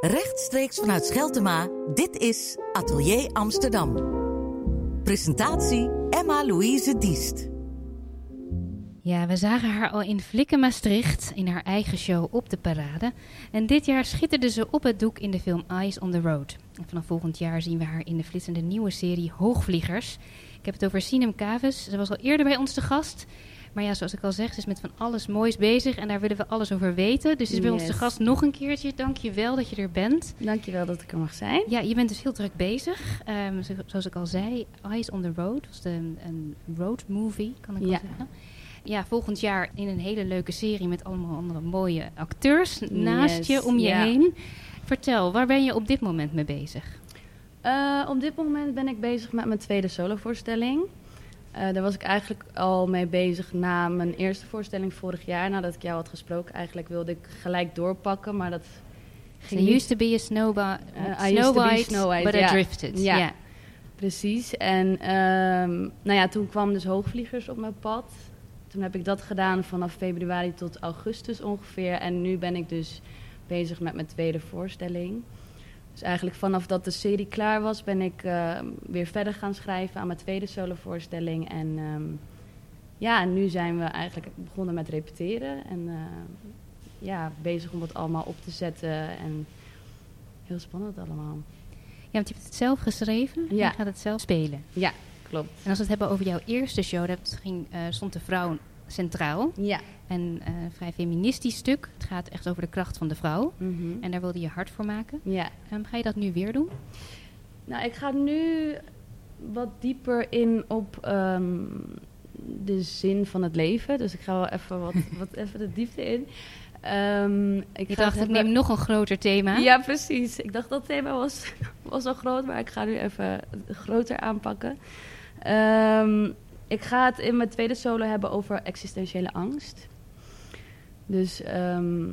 Rechtstreeks vanuit Scheltema, dit is Atelier Amsterdam. Presentatie Emma-Louise Diest. Ja, we zagen haar al in Flikken Maastricht in haar eigen show op de parade. En dit jaar schitterde ze op het doek in de film Eyes on the Road. En vanaf volgend jaar zien we haar in de flitsende nieuwe serie Hoogvliegers. Ik heb het over Sinem Kaves. Ze was al eerder bij ons te gast. Maar ja, zoals ik al zeg, ze is met van alles moois bezig en daar willen we alles over weten. Dus is bij ons te gast nog een keertje. Dank je wel dat je er bent. Dankjewel dat ik er mag zijn. Ja, je bent dus heel druk bezig. Ehm, zo- zoals ik al zei, Eyes on the Road was de, een road movie, kan ik wel Ja. zeggen. Ja, volgend jaar in een hele leuke serie met allemaal andere mooie acteurs naast Yes, je, om je ja. heen. Vertel, waar ben je op dit moment mee bezig? Eh, op dit moment ben ik bezig met mijn tweede solovoorstelling. Eh daar was ik eigenlijk al mee bezig na mijn eerste voorstelling vorig jaar. Nadat ik jou had gesproken. Eigenlijk wilde ik gelijk doorpakken, maar dat ging niet used to be a Uh, I Snow used to be Snow White, but I drifted. Ja. Ja. Precies. En ehm, nou ja, toen kwam dus Hoogvliegers op mijn pad. Toen heb ik dat gedaan vanaf februari tot augustus ongeveer. En nu ben ik dus bezig met mijn tweede voorstelling. Dus eigenlijk vanaf dat de serie klaar was, ben ik eh, weer verder gaan schrijven aan mijn tweede solovoorstelling. En ehm, ja, nu zijn we eigenlijk begonnen met repeteren. En eh, ja, bezig om het allemaal op te zetten. En heel spannend allemaal. ja, want je hebt het zelf geschreven en Ja. je gaat het zelf spelen. Ja, klopt. En als we het hebben over jouw eerste show, dat ging, eh, stond de vrouw centraal. Ja. En een vrij feministisch stuk. Het gaat echt over de kracht van de vrouw. Mhm. En daar wilde je hard voor maken. Ja. Ehm, ga je dat nu weer doen? Nou, ik ga nu wat dieper in op ehm, de zin van het leven. Dus ik ga wel even, wat, wat even de diepte in. Ehm, ik Je dacht, ik neem nog een groter thema. Ja, precies. Ik dacht dat thema was, was al groot, maar ik ga nu even groter aanpakken. Ehm, ik ga het in mijn tweede solo hebben over existentiële angst. Dus ehm,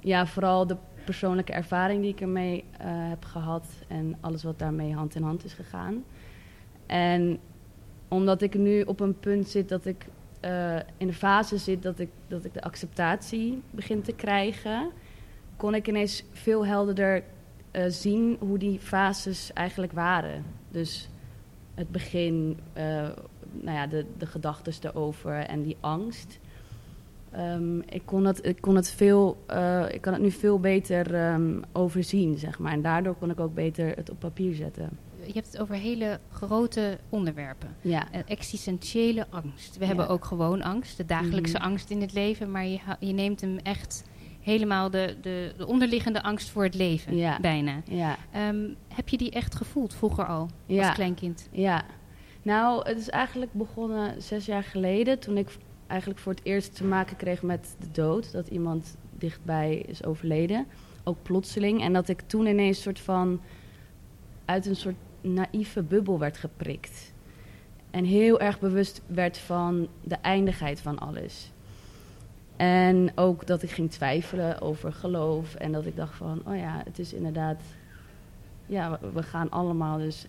ja, vooral de persoonlijke ervaring die ik ermee eh, heb gehad en alles wat daarmee hand in hand is gegaan. En omdat ik nu op een punt zit dat ik eh, in de fase zit dat ik, dat ik de acceptatie begin te krijgen, kon ik ineens veel helderder eh, zien hoe die fases eigenlijk waren. Dus het begin, nou ja, de, de gedachten erover en die angst. Ehm, ik, kon het, ik, kon het veel, eh, ik kan het nu veel beter ehm, overzien, zeg maar. En daardoor kon ik ook beter het op papier zetten. Je hebt het over hele grote onderwerpen. Ja, Eh, existentiële angst. We Ja. hebben ook gewoon angst, de dagelijkse Mhm. angst in het leven. Maar je, je neemt hem echt helemaal de, de, de onderliggende angst voor het leven, Ja. bijna. ja, Ehm, heb je die echt gevoeld vroeger al, als kleinkind? ja. Nou, het is eigenlijk begonnen zes jaar geleden... toen ik eigenlijk voor het eerst te maken kreeg met de dood. Dat iemand dichtbij is overleden. Ook plotseling. En dat ik toen ineens soort van... uit een soort naïeve bubbel werd geprikt. En heel erg bewust werd van de eindigheid van alles. En ook dat ik ging twijfelen over geloof. En dat ik dacht van, oh ja, het is inderdaad... Ja, we- we gaan allemaal dus...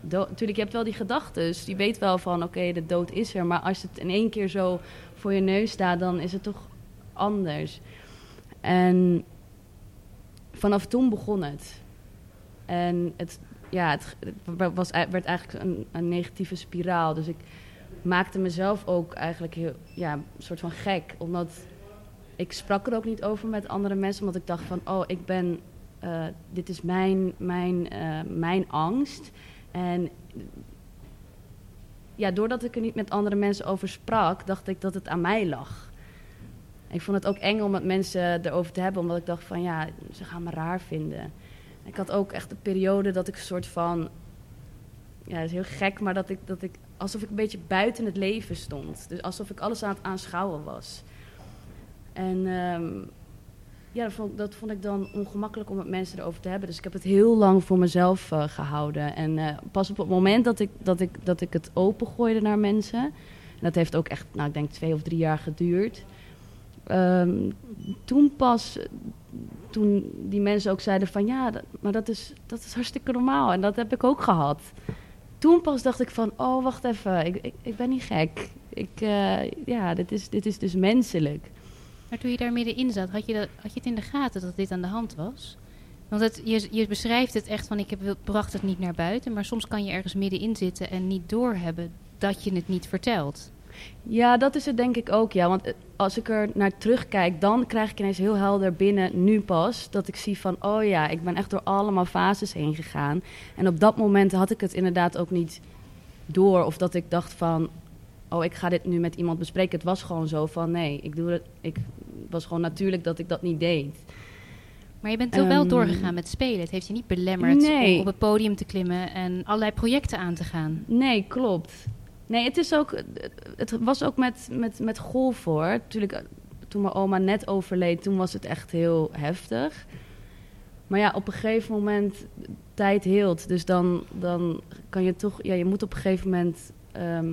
Natuurlijk, je hebt wel die gedachten. Je weet wel van, oké, de dood is er. Maar als het in één keer zo voor je neus staat, dan is het toch anders. En vanaf toen begon het. En het, ja, het was, werd eigenlijk een, een negatieve spiraal. Dus ik maakte mezelf ook eigenlijk heel, ja, een soort van gek. Omdat ik sprak er ook niet over met andere mensen. Omdat ik dacht van, oh, ik ben, eh, dit is mijn, mijn, eh, mijn angst. En ja, doordat ik er niet met andere mensen over sprak, dacht ik dat het aan mij lag. Ik vond het ook eng om met mensen erover te hebben, omdat ik dacht van ja, ze gaan me raar vinden. Ik had ook echt een periode dat ik een soort van, ja, dat is heel gek, maar dat ik, dat ik alsof ik een beetje buiten het leven stond. Dus alsof ik alles aan het aanschouwen was. En ehm, ja, dat vond, ik dan ongemakkelijk om met mensen erover te hebben. Dus ik heb het heel lang voor mezelf eh, gehouden. En eh, pas op het moment dat ik, dat, ik, dat ik het opengooide naar mensen... en dat heeft ook echt, nou, ik denk twee of drie jaar geduurd... Ehm, toen pas, toen die mensen ook zeiden van... ja, maar dat is, dat is hartstikke normaal. En dat heb ik ook gehad. Toen pas dacht ik van, oh, wacht even, ik, ik, ik ben niet gek. Ik, eh, ja, dit is, dit is dus menselijk. Maar toen je daar middenin zat, had je, dat, had je het in de gaten dat dit aan de hand was? Want het, je, beschrijft het echt van ik heb, bracht het niet naar buiten, maar soms kan je ergens middenin zitten en niet doorhebben dat je het niet vertelt. Ja, dat is het denk ik ook, ja. Want eh, als ik er naar terugkijk, dan krijg ik ineens heel helder binnen, nu pas, dat ik zie van, oh ja, ik ben echt door allemaal fases heen gegaan. En op dat moment had ik het inderdaad ook niet door. Of dat ik dacht van, oh, ik ga dit nu met iemand bespreken. Het was gewoon zo van, nee, ik doe het, ik was gewoon natuurlijk dat ik dat niet deed. Maar je bent toch wel Ehm, doorgegaan met spelen. Het heeft je niet belemmerd Nee. om op het podium te klimmen en allerlei projecten aan te gaan. Nee, klopt. Nee, het is ook. Het was ook met, met, met golf hoor. Natuurlijk, toen mijn oma net overleed, toen was het echt heel heftig. Maar ja, op een gegeven moment, tijd heelt. Dus dan, dan kan je toch, ja, je moet op een gegeven moment ehm,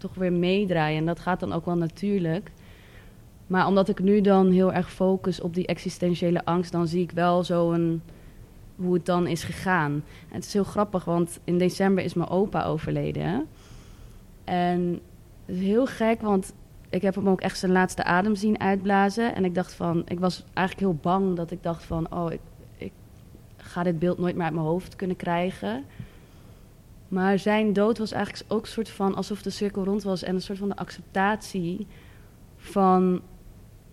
toch weer meedraaien. En dat gaat dan ook wel natuurlijk. Maar omdat ik nu dan heel erg focus op die existentiële angst, dan zie ik wel zo een, hoe het dan is gegaan. En het is heel grappig, want in december is mijn opa overleden. En het is heel gek, want ik heb hem ook echt zijn laatste adem zien uitblazen. En ik dacht van, ik was eigenlijk heel bang dat ik dacht van, oh, ik, ik ga dit beeld nooit meer uit mijn hoofd kunnen krijgen. Maar zijn dood was eigenlijk ook een soort van alsof de cirkel rond was en een soort van de acceptatie van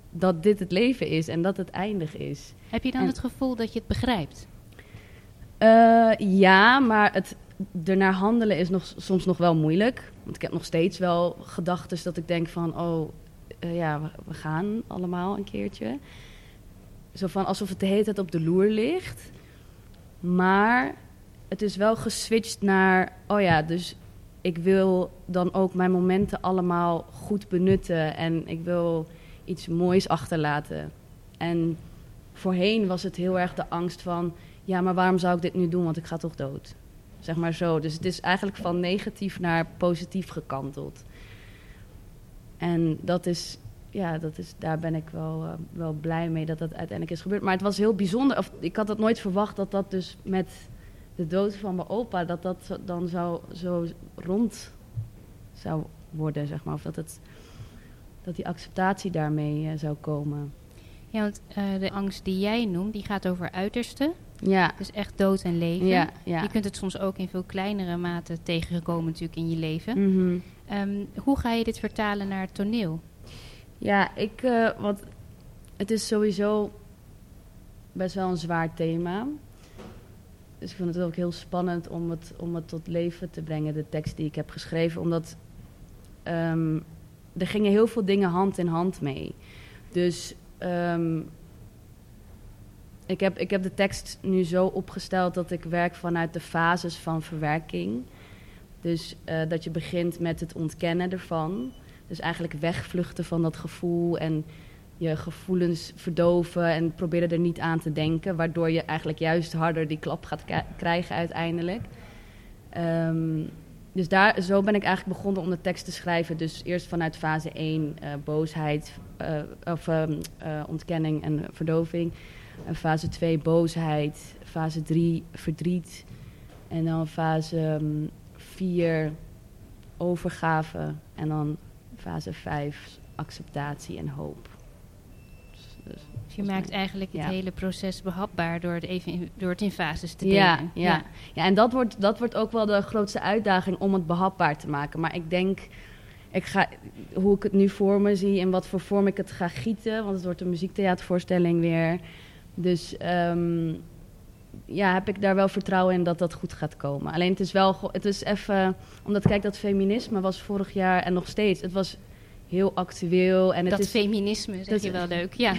dat dit het leven is en dat het eindig is. Heb je dan En- het gevoel dat je het begrijpt? Eh, ja, maar het ernaar handelen is nog, soms nog wel moeilijk. Want ik heb nog steeds wel gedachten dat ik denk van... oh, eh, ja, we, we gaan allemaal een keertje. Zo van alsof het de hele tijd op de loer ligt. Maar het is wel geswitcht naar... oh ja, dus ik wil dan ook mijn momenten allemaal goed benutten... en ik wil iets moois achterlaten. En voorheen was het heel erg de angst van ja, maar waarom zou ik dit nu doen? Want ik ga toch dood. Zeg maar zo. Dus het is eigenlijk van negatief naar positief gekanteld. En dat is, ja, dat is, daar ben ik wel, eh, wel blij mee dat dat uiteindelijk is gebeurd. Maar het was heel bijzonder. Of, ik had het nooit verwacht dat dat dus met de dood van mijn opa, dat dat dan zo, zo rond zou worden, zeg maar. Of dat, het, dat die acceptatie daarmee eh, zou komen. Ja, want eh, de angst die jij noemt, die gaat over uiterste. Ja, Dus echt dood en leven. ja, ja. Je kunt het soms ook in veel kleinere mate tegenkomen natuurlijk in je leven. Mhm. Ehm, hoe ga je dit vertalen naar het toneel? Ja, ik, eh, want het is sowieso best wel een zwaar thema. Dus ik vind het ook heel spannend om het, om het tot leven te brengen, de tekst die ik heb geschreven. Omdat ehm, er gingen heel veel dingen hand in hand mee. Dus ehm, ik, heb, ik heb de tekst nu zo opgesteld dat ik werk vanuit de fases van verwerking. Dus eh, dat je begint met het ontkennen ervan. Dus eigenlijk wegvluchten van dat gevoel en je gevoelens verdoven en proberen er niet aan te denken, waardoor je eigenlijk juist harder die klap gaat krijgen uiteindelijk. Ehm, dus daar, zo ben ik eigenlijk begonnen om de tekst te schrijven. Dus eerst vanuit fase 1 eh, boosheid eh, of ehm, eh, ontkenning en verdoving. En fase 2 boosheid. Fase 3 verdriet. En dan fase 4 overgave. En dan fase 5 acceptatie en hoop. Dus, je maakt eigenlijk het ja. hele proces behapbaar door het, even in, door het in fases te Ja, delen. ja. ja, en dat wordt, dat wordt ook wel de grootste uitdaging om het behapbaar te maken. Maar ik denk, ik ga, hoe ik het nu voor me zie en wat voor vorm ik het ga gieten, want het wordt een muziektheatervoorstelling weer. Dus ehm, ja, heb ik daar wel vertrouwen in dat dat goed gaat komen. Alleen het is wel, het is even, omdat kijk, dat feminisme was vorig jaar en nog steeds, het was heel actueel. En het Dat is, feminisme, zeg dat- je wel leuk. Ja.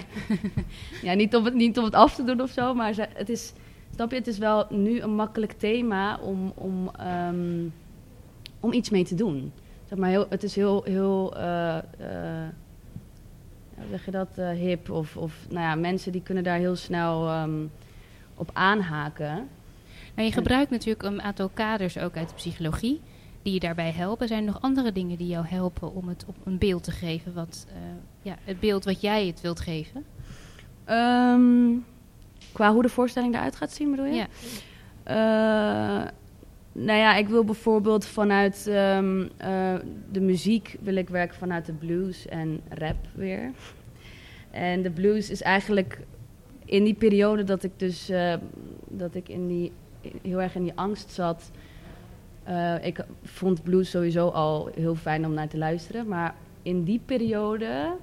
ja, niet om het, niet om het af te doen of zo, maar ze- het is, snap je, het is wel nu een makkelijk thema om, om, ehm, om iets mee te doen. Zeg maar, heel, het is heel, heel hoe zeg je dat, eh, hip. Of, of nou ja, mensen die kunnen daar heel snel ehm, op aanhaken. Nou, je gebruikt natuurlijk een aantal kaders ook uit de psychologie die je daarbij helpen. Zijn er nog andere dingen die jou helpen om het op een beeld te geven? Wat, eh, ja, het beeld wat jij het wilt geven? Ehm, qua hoe de voorstelling eruit gaat zien, bedoel je? Ja. Eh, nou ja, ik wil bijvoorbeeld vanuit ehm, eh, de muziek wil ik werken vanuit de blues en rap weer. En de blues is eigenlijk in die periode dat ik dus dat ik in die, heel erg in die angst zat. Uh, ik vond blues sowieso al heel fijn om naar te luisteren. Maar in die periode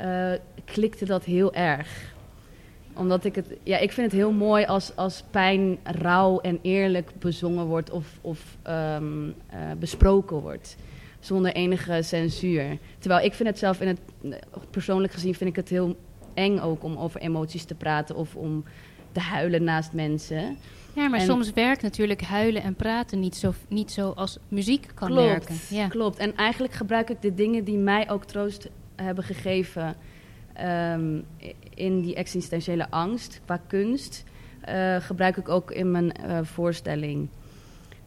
uh, klikte dat heel erg omdat ik het, ja, ik vind het heel mooi als, als pijn rauw en eerlijk bezongen wordt of, of um, uh, besproken wordt. Zonder enige censuur. Terwijl ik vind het zelf, in het, persoonlijk gezien, vind ik het heel eng ook om over emoties te praten of om te huilen naast mensen. Ja, maar en soms werkt natuurlijk huilen en praten niet zo, niet zo als muziek kan klopt, werken. Ja. Klopt. En eigenlijk gebruik ik de dingen die mij ook troost hebben gegeven um, in die existentiële angst qua kunst uh, gebruik ik ook in mijn uh, voorstelling.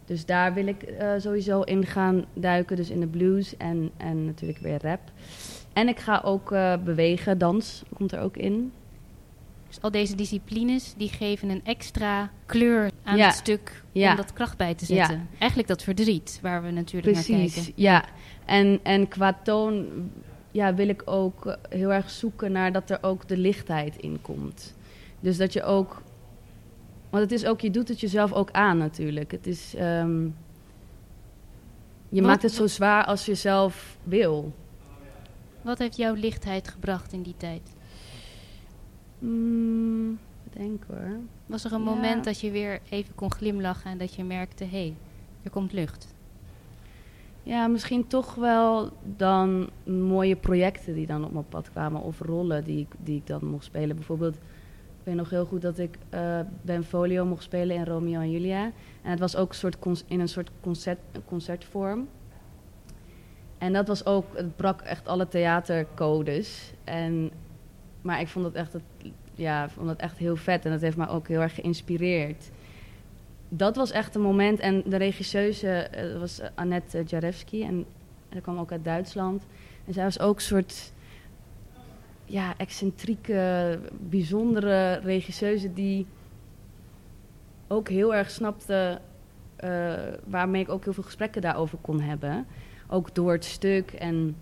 Dus daar wil ik uh, sowieso in gaan duiken, dus in de blues en, en natuurlijk weer rap. En ik ga ook bewegen, dans komt er ook in. Dus al deze disciplines die geven een extra kleur aan ja. het stuk om dat kracht bij te zetten. Ja. Eigenlijk dat verdriet waar we natuurlijk Precies, naar kijken. Ja, en, en qua toon ja, wil ik ook heel erg zoeken naar dat er ook de lichtheid in komt. Dus dat je ook. Want het is ook, je doet het jezelf ook aan natuurlijk. Het is. Um, je Wat? maakt het zo zwaar als je zelf wil. Wat heeft jouw lichtheid gebracht in die tijd? Mm, denk hoor. Was er een ja. moment dat je weer even kon glimlachen en dat je merkte: hé, hey, er komt lucht? Ja, misschien toch wel dan mooie projecten die dan op mijn pad kwamen. Of rollen die ik, die ik dan mocht spelen. Bijvoorbeeld, ik weet nog heel goed dat ik uh, Ben Folio mocht spelen in Romeo en Julia. En het was ook een soort in een soort concert, concertvorm. En dat was ook, het brak echt alle theatercodes. En, maar ik vond het echt, ja, vond het echt heel vet. En dat heeft mij ook heel erg geïnspireerd dat was echt een moment. En de regisseuse uh, was Annette Jarewski. En, en kwam ook uit Duitsland. En zij was ook een soort ja, excentrieke, bijzondere regisseuse die ook heel erg snapte uh, waarmee ik ook heel veel gesprekken daarover kon hebben. Ook door het stuk. En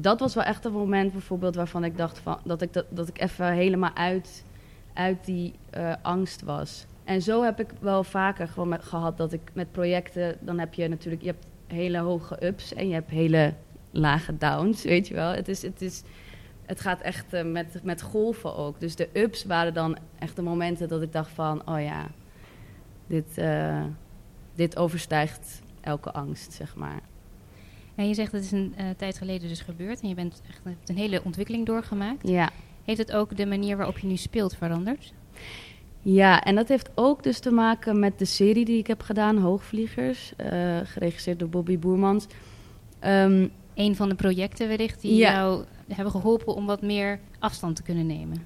dat was wel echt een moment bijvoorbeeld waarvan ik dacht van, dat, ik dat, dat ik even helemaal uit, uit die uh, angst was. En zo heb ik wel vaker gewoon gehad dat ik met projecten, dan heb je natuurlijk, je hebt hele hoge ups en je hebt hele lage downs, weet je wel. Het, is, het, is, het gaat echt uh, met, met golven ook. Dus de ups waren dan echt de momenten dat ik dacht van, oh ja, dit, uh, dit overstijgt elke angst, zeg maar. Je zegt dat is een uh, tijd geleden dus gebeurd en je bent echt hebt een hele ontwikkeling doorgemaakt. Ja. Heeft het ook de manier waarop je nu speelt veranderd? Ja, en dat heeft ook dus te maken met de serie die ik heb gedaan, Hoogvliegers, uh, geregisseerd door Bobby Boermans. Um, een van de projecten wellicht die ja. jou hebben geholpen om wat meer afstand te kunnen nemen.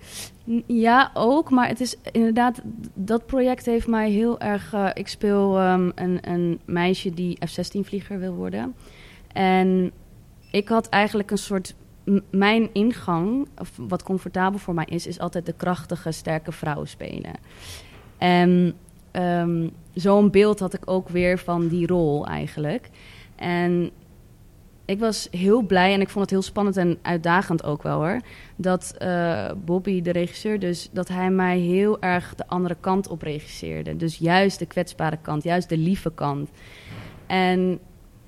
Ja, ook. Maar het is inderdaad, dat project heeft mij heel erg. Uh, ik speel um, een, een meisje die F-16-vlieger wil worden. En ik had eigenlijk een soort mijn ingang, wat comfortabel voor mij is, is altijd de krachtige, sterke vrouw spelen. En um, zo'n beeld had ik ook weer van die rol eigenlijk. En ik was heel blij en ik vond het heel spannend en uitdagend ook wel hoor. Dat uh, Bobby, de regisseur, dus dat hij mij heel erg de andere kant op regisseerde. Dus juist de kwetsbare kant, juist de lieve kant. En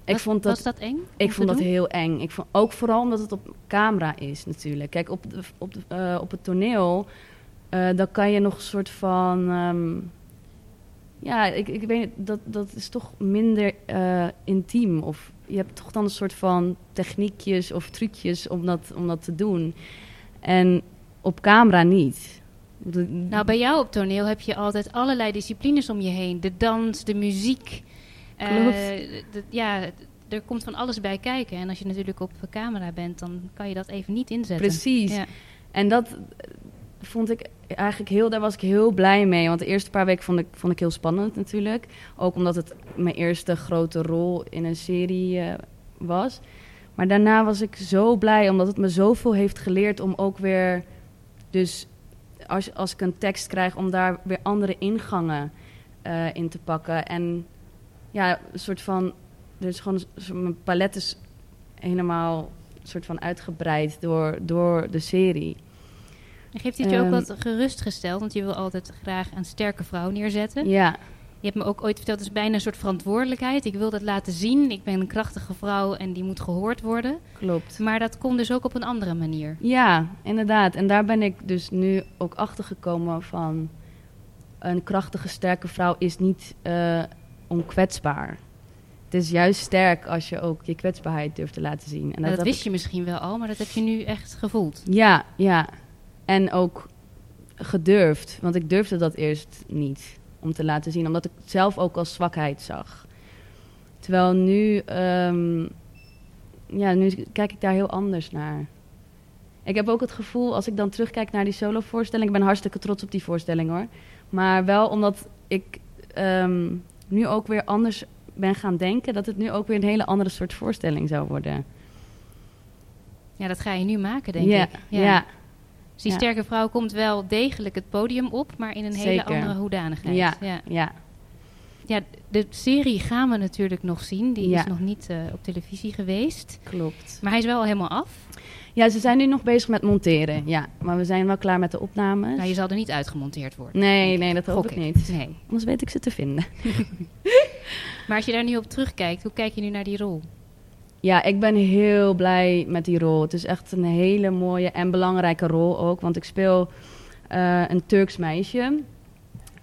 ik was, vond dat, was dat eng? Ik vond dat heel eng. Ik vond, ook vooral omdat het op camera is natuurlijk. Kijk, op, de, op, de, uh, op het toneel, uh, dan kan je nog een soort van... Um, ja, ik, ik weet dat, dat is toch minder uh, intiem. Of je hebt toch dan een soort van techniekjes of trucjes om dat, om dat te doen. En op camera niet. Nou, bij jou op toneel heb je altijd allerlei disciplines om je heen. De dans, de muziek... Uh, ja, er komt van alles bij kijken. En als je natuurlijk op camera bent, dan kan je dat even niet inzetten. Precies. Ja. En dat vond ik eigenlijk heel, daar was ik heel blij mee. Want de eerste paar weken vond ik, vond ik heel spannend natuurlijk. Ook omdat het mijn eerste grote rol in een serie uh, was. Maar daarna was ik zo blij, omdat het me zoveel heeft geleerd om ook weer... Dus als, als ik een tekst krijg, om daar weer andere ingangen uh, in te pakken. En ja, een soort van. Dus gewoon mijn palet is helemaal een soort van uitgebreid door, door de serie. Geeft dit je ook Ehm, wat gerustgesteld? Want je wil altijd graag een sterke vrouw neerzetten. Ja, Je hebt me ook ooit verteld, het is bijna een soort verantwoordelijkheid. Ik wil dat laten zien. Ik ben een krachtige vrouw en die moet gehoord worden. klopt. Maar dat kon dus ook op een andere manier. Ja, inderdaad. En daar ben ik dus nu ook achter gekomen van een krachtige, sterke vrouw is niet eh, onkwetsbaar. Het is juist sterk als je ook je kwetsbaarheid durft te laten zien. En dat wist ik- je misschien wel al, maar dat heb je nu echt gevoeld. Ja, ja. En ook gedurfd. Want ik durfde dat eerst niet om te laten zien. Omdat ik het zelf ook als zwakheid zag. Terwijl nu... ehm, ja, nu kijk ik daar heel anders naar. Ik heb ook het gevoel, als ik dan terugkijk naar die solo-voorstelling... Ik ben hartstikke trots op die voorstelling, hoor. Maar wel omdat ik ehm, nu ook weer anders ben gaan denken... dat het nu ook weer een hele andere soort voorstelling zou worden. Ja, dat ga je nu maken, denk ja, ik. ja. Dus die ja. sterke vrouw komt wel degelijk het podium op, maar in een hele andere hoedanigheid. Ja. ja. ja. Ja, de serie gaan we natuurlijk nog zien. Die Ja. is nog niet eh, op televisie geweest. Klopt. Maar hij is wel al helemaal af. Ja, ze zijn nu nog bezig met monteren. Ja, maar we zijn wel klaar met de opnames. Maar je zal er niet uitgemonteerd worden. Nee, nee, dat hoop Gok ik niet. Nee. Anders weet ik ze te vinden. Maar als je daar nu op terugkijkt, hoe kijk je nu naar die rol? Ja, ik ben heel blij met die rol. Het is echt een hele mooie en belangrijke rol ook. Want ik speel eh, een Turks meisje.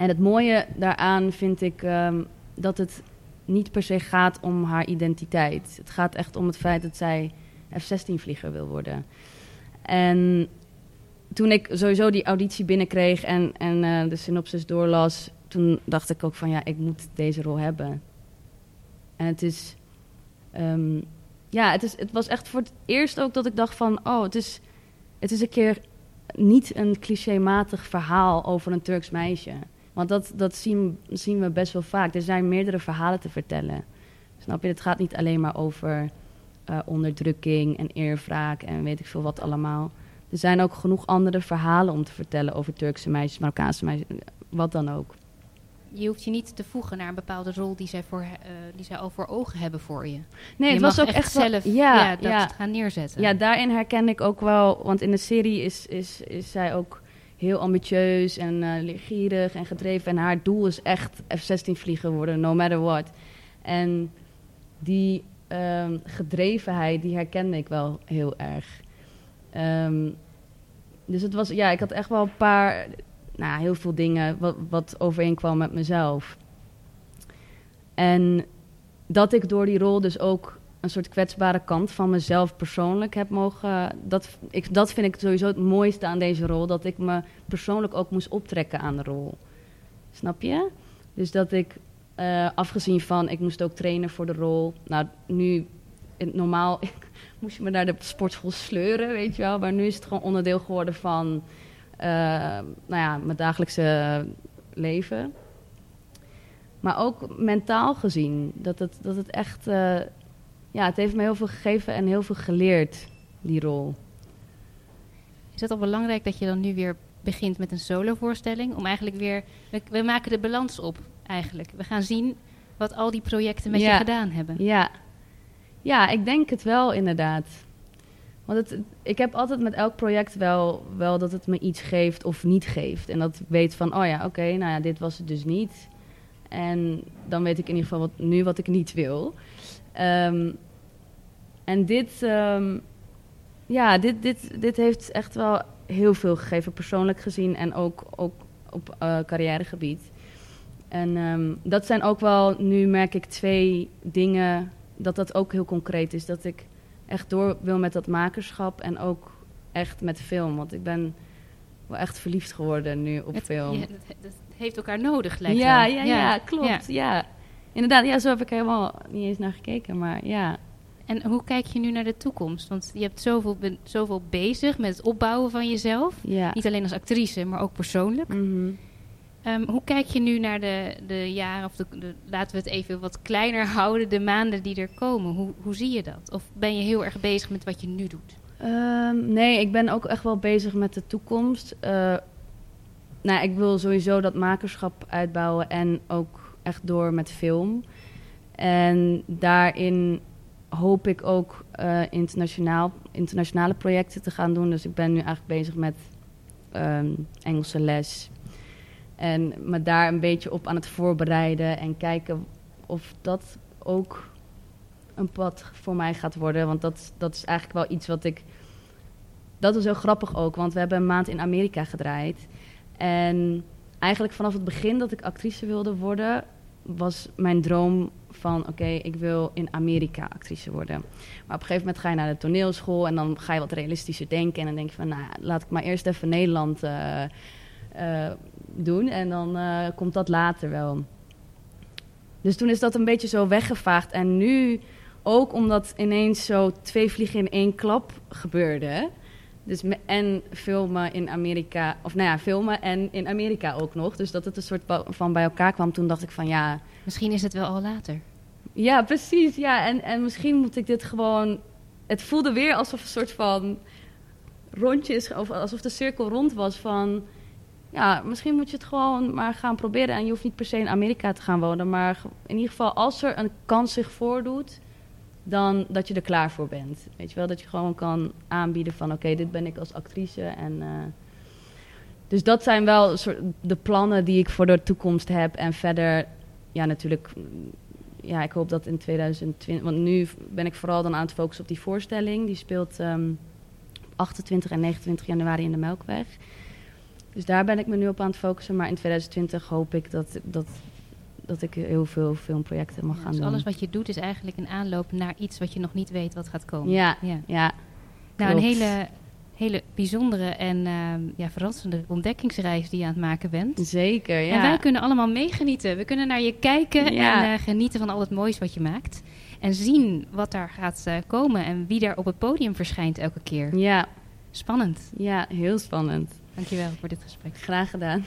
En het mooie daaraan vind ik ehm, dat het niet per se gaat om haar identiteit. Het gaat echt om het feit dat zij F-16-vlieger wil worden. En toen ik sowieso die auditie binnenkreeg en, en eh, de synopsis doorlas... toen dacht ik ook van ja, ik moet deze rol hebben. En het is... ehm, ja, het, is, het was echt voor het eerst ook dat ik dacht van... oh, het is, het is een keer niet een clichématig verhaal over een Turks meisje. Want dat, dat zien, zien we best wel vaak. Er zijn meerdere verhalen te vertellen. Snap je? Het gaat niet alleen maar over eh, onderdrukking en eerwraak en weet ik veel wat allemaal. Er zijn ook genoeg andere verhalen om te vertellen over Turkse meisjes, Marokkaanse meisjes, wat dan ook. Je hoeft je niet te voegen naar een bepaalde rol die zij, voor, eh, die zij al voor ogen hebben voor je. Nee, je het was ook echt, echt wel- zelf ja, ja, dat ja. gaan neerzetten. Ja, daarin herken ik ook wel, want in de serie is, is, is zij ook heel ambitieus en eh leergierig en gedreven. En haar doel is echt F-16 vliegen worden, no matter what. En die ehm, gedrevenheid, die herkende ik wel heel erg. Ehm, dus het was, ja, ik had echt wel een paar, nou, heel veel dingen wat, wat overeenkwam met mezelf. En dat ik door die rol dus ook een soort kwetsbare kant van mezelf persoonlijk heb mogen. Dat, ik, dat vind ik sowieso het mooiste aan deze rol. Dat ik me persoonlijk ook moest optrekken aan de rol. Snap je? Dus dat ik, eh, afgezien van, ik moest ook trainen voor de rol. Nou, nu, normaal moest je me naar de sportschool sleuren, weet je wel. Maar nu is het gewoon onderdeel geworden van, eh, nou ja, mijn dagelijkse leven. Maar ook mentaal gezien, dat het, dat het echt, eh, ja, het heeft me heel veel gegeven en heel veel geleerd, die rol. Is het al belangrijk dat je dan nu weer begint met een solovoorstelling? Om eigenlijk weer... We, we maken de balans op, eigenlijk. We gaan zien wat al die projecten met Ja. je gedaan hebben. Ja. ja, ik denk het wel inderdaad. Want het, ik heb altijd met elk project wel, wel dat het me iets geeft of niet geeft. En dat ik weet van, oh ja, oké, nou ja, dit was het dus niet. En dan weet ik in ieder geval wat, nu wat ik niet wil. Ehm, en dit, ehm, ja, dit, dit, dit heeft echt wel heel veel gegeven, persoonlijk gezien en ook, ook op eh, carrièregebied. En ehm, dat zijn ook wel, nu merk ik twee dingen, dat dat ook heel concreet is. Dat ik echt door wil met dat makerschap en ook echt met film. Want ik ben wel echt verliefd geworden nu op Het, film. ja, het, het heeft elkaar nodig, lijkt Ja, wel. ja, ja, klopt. Ja. Inderdaad, ja, zo heb ik helemaal niet eens naar gekeken. Maar ja, En hoe kijk je nu naar de toekomst? Want je hebt zoveel, zoveel bezig met het opbouwen van jezelf. ja. Niet alleen als actrice, maar ook persoonlijk. Mhm. Ehm, hoe kijk je nu naar de, de jaren, of de, de- laten we het even wat kleiner houden, de maanden die er komen? Hoe, hoe zie je dat? Of ben je heel erg bezig met wat je nu doet? Ehm, nee, ik ben ook echt wel bezig met de toekomst. Eh, nou, ik wil sowieso dat makerschap uitbouwen en ook echt door met film. En daarin hoop ik ook eh, internationaal, internationale projecten te gaan doen. Dus ik ben nu eigenlijk bezig met ehm, Engelse les. En me daar een beetje op aan het voorbereiden en kijken of dat ook een pad voor mij gaat worden. Want dat, dat is eigenlijk wel iets wat ik. Dat is heel grappig ook, want we hebben een maand in Amerika gedraaid. En eigenlijk vanaf het begin dat ik actrice wilde worden, was mijn droom van oké, ik wil in Amerika actrice worden. Maar op een gegeven moment ga je naar de toneelschool en dan ga je wat realistischer denken. En dan denk je van, nou, laat ik maar eerst even Nederland uh, uh, doen en dan uh, komt dat later wel. Dus toen is dat een beetje zo weggevaagd. En nu, ook omdat ineens zo twee vliegen in één klap gebeurde. Dus me, en filmen in Amerika, of nou ja, filmen en in Amerika ook nog. Dus dat het een soort van bij elkaar kwam. Toen dacht ik van ja. Misschien is het wel al later. Ja, precies. Ja, en, en misschien moet ik dit gewoon. Het voelde weer alsof een soort van rondje is, of alsof de cirkel rond was van. Ja, misschien moet je het gewoon maar gaan proberen. En je hoeft niet per se in Amerika te gaan wonen. Maar in ieder geval, als er een kans zich voordoet, dan dat je er klaar voor bent. Weet je wel, dat je gewoon kan aanbieden van... oké, dit ben ik als actrice en... Uh, dus dat zijn wel soort de plannen die ik voor de toekomst heb. En verder, ja, natuurlijk... Ja, ik hoop dat in 2020... Want nu ben ik vooral dan aan het focussen op die voorstelling. Die speelt um, 28 en 29 januari in de Melkweg. Dus daar ben ik me nu op aan het focussen. Maar in 2020 hoop ik dat, dat dat ik heel veel filmprojecten mag ja, gaan dus doen. alles wat je doet is eigenlijk een aanloop naar iets wat je nog niet weet wat gaat komen. Ja, ja. ja nou, een hele, hele bijzondere en uh, ja, verrassende ontdekkingsreis die je aan het maken bent. Zeker, ja. En wij kunnen allemaal meegenieten. We kunnen naar je kijken ja. en uh, genieten van al het moois wat je maakt. En zien wat daar gaat uh, komen en wie daar op het podium verschijnt elke keer. Ja. Spannend. Ja, heel spannend. Dankjewel voor dit gesprek. Graag gedaan.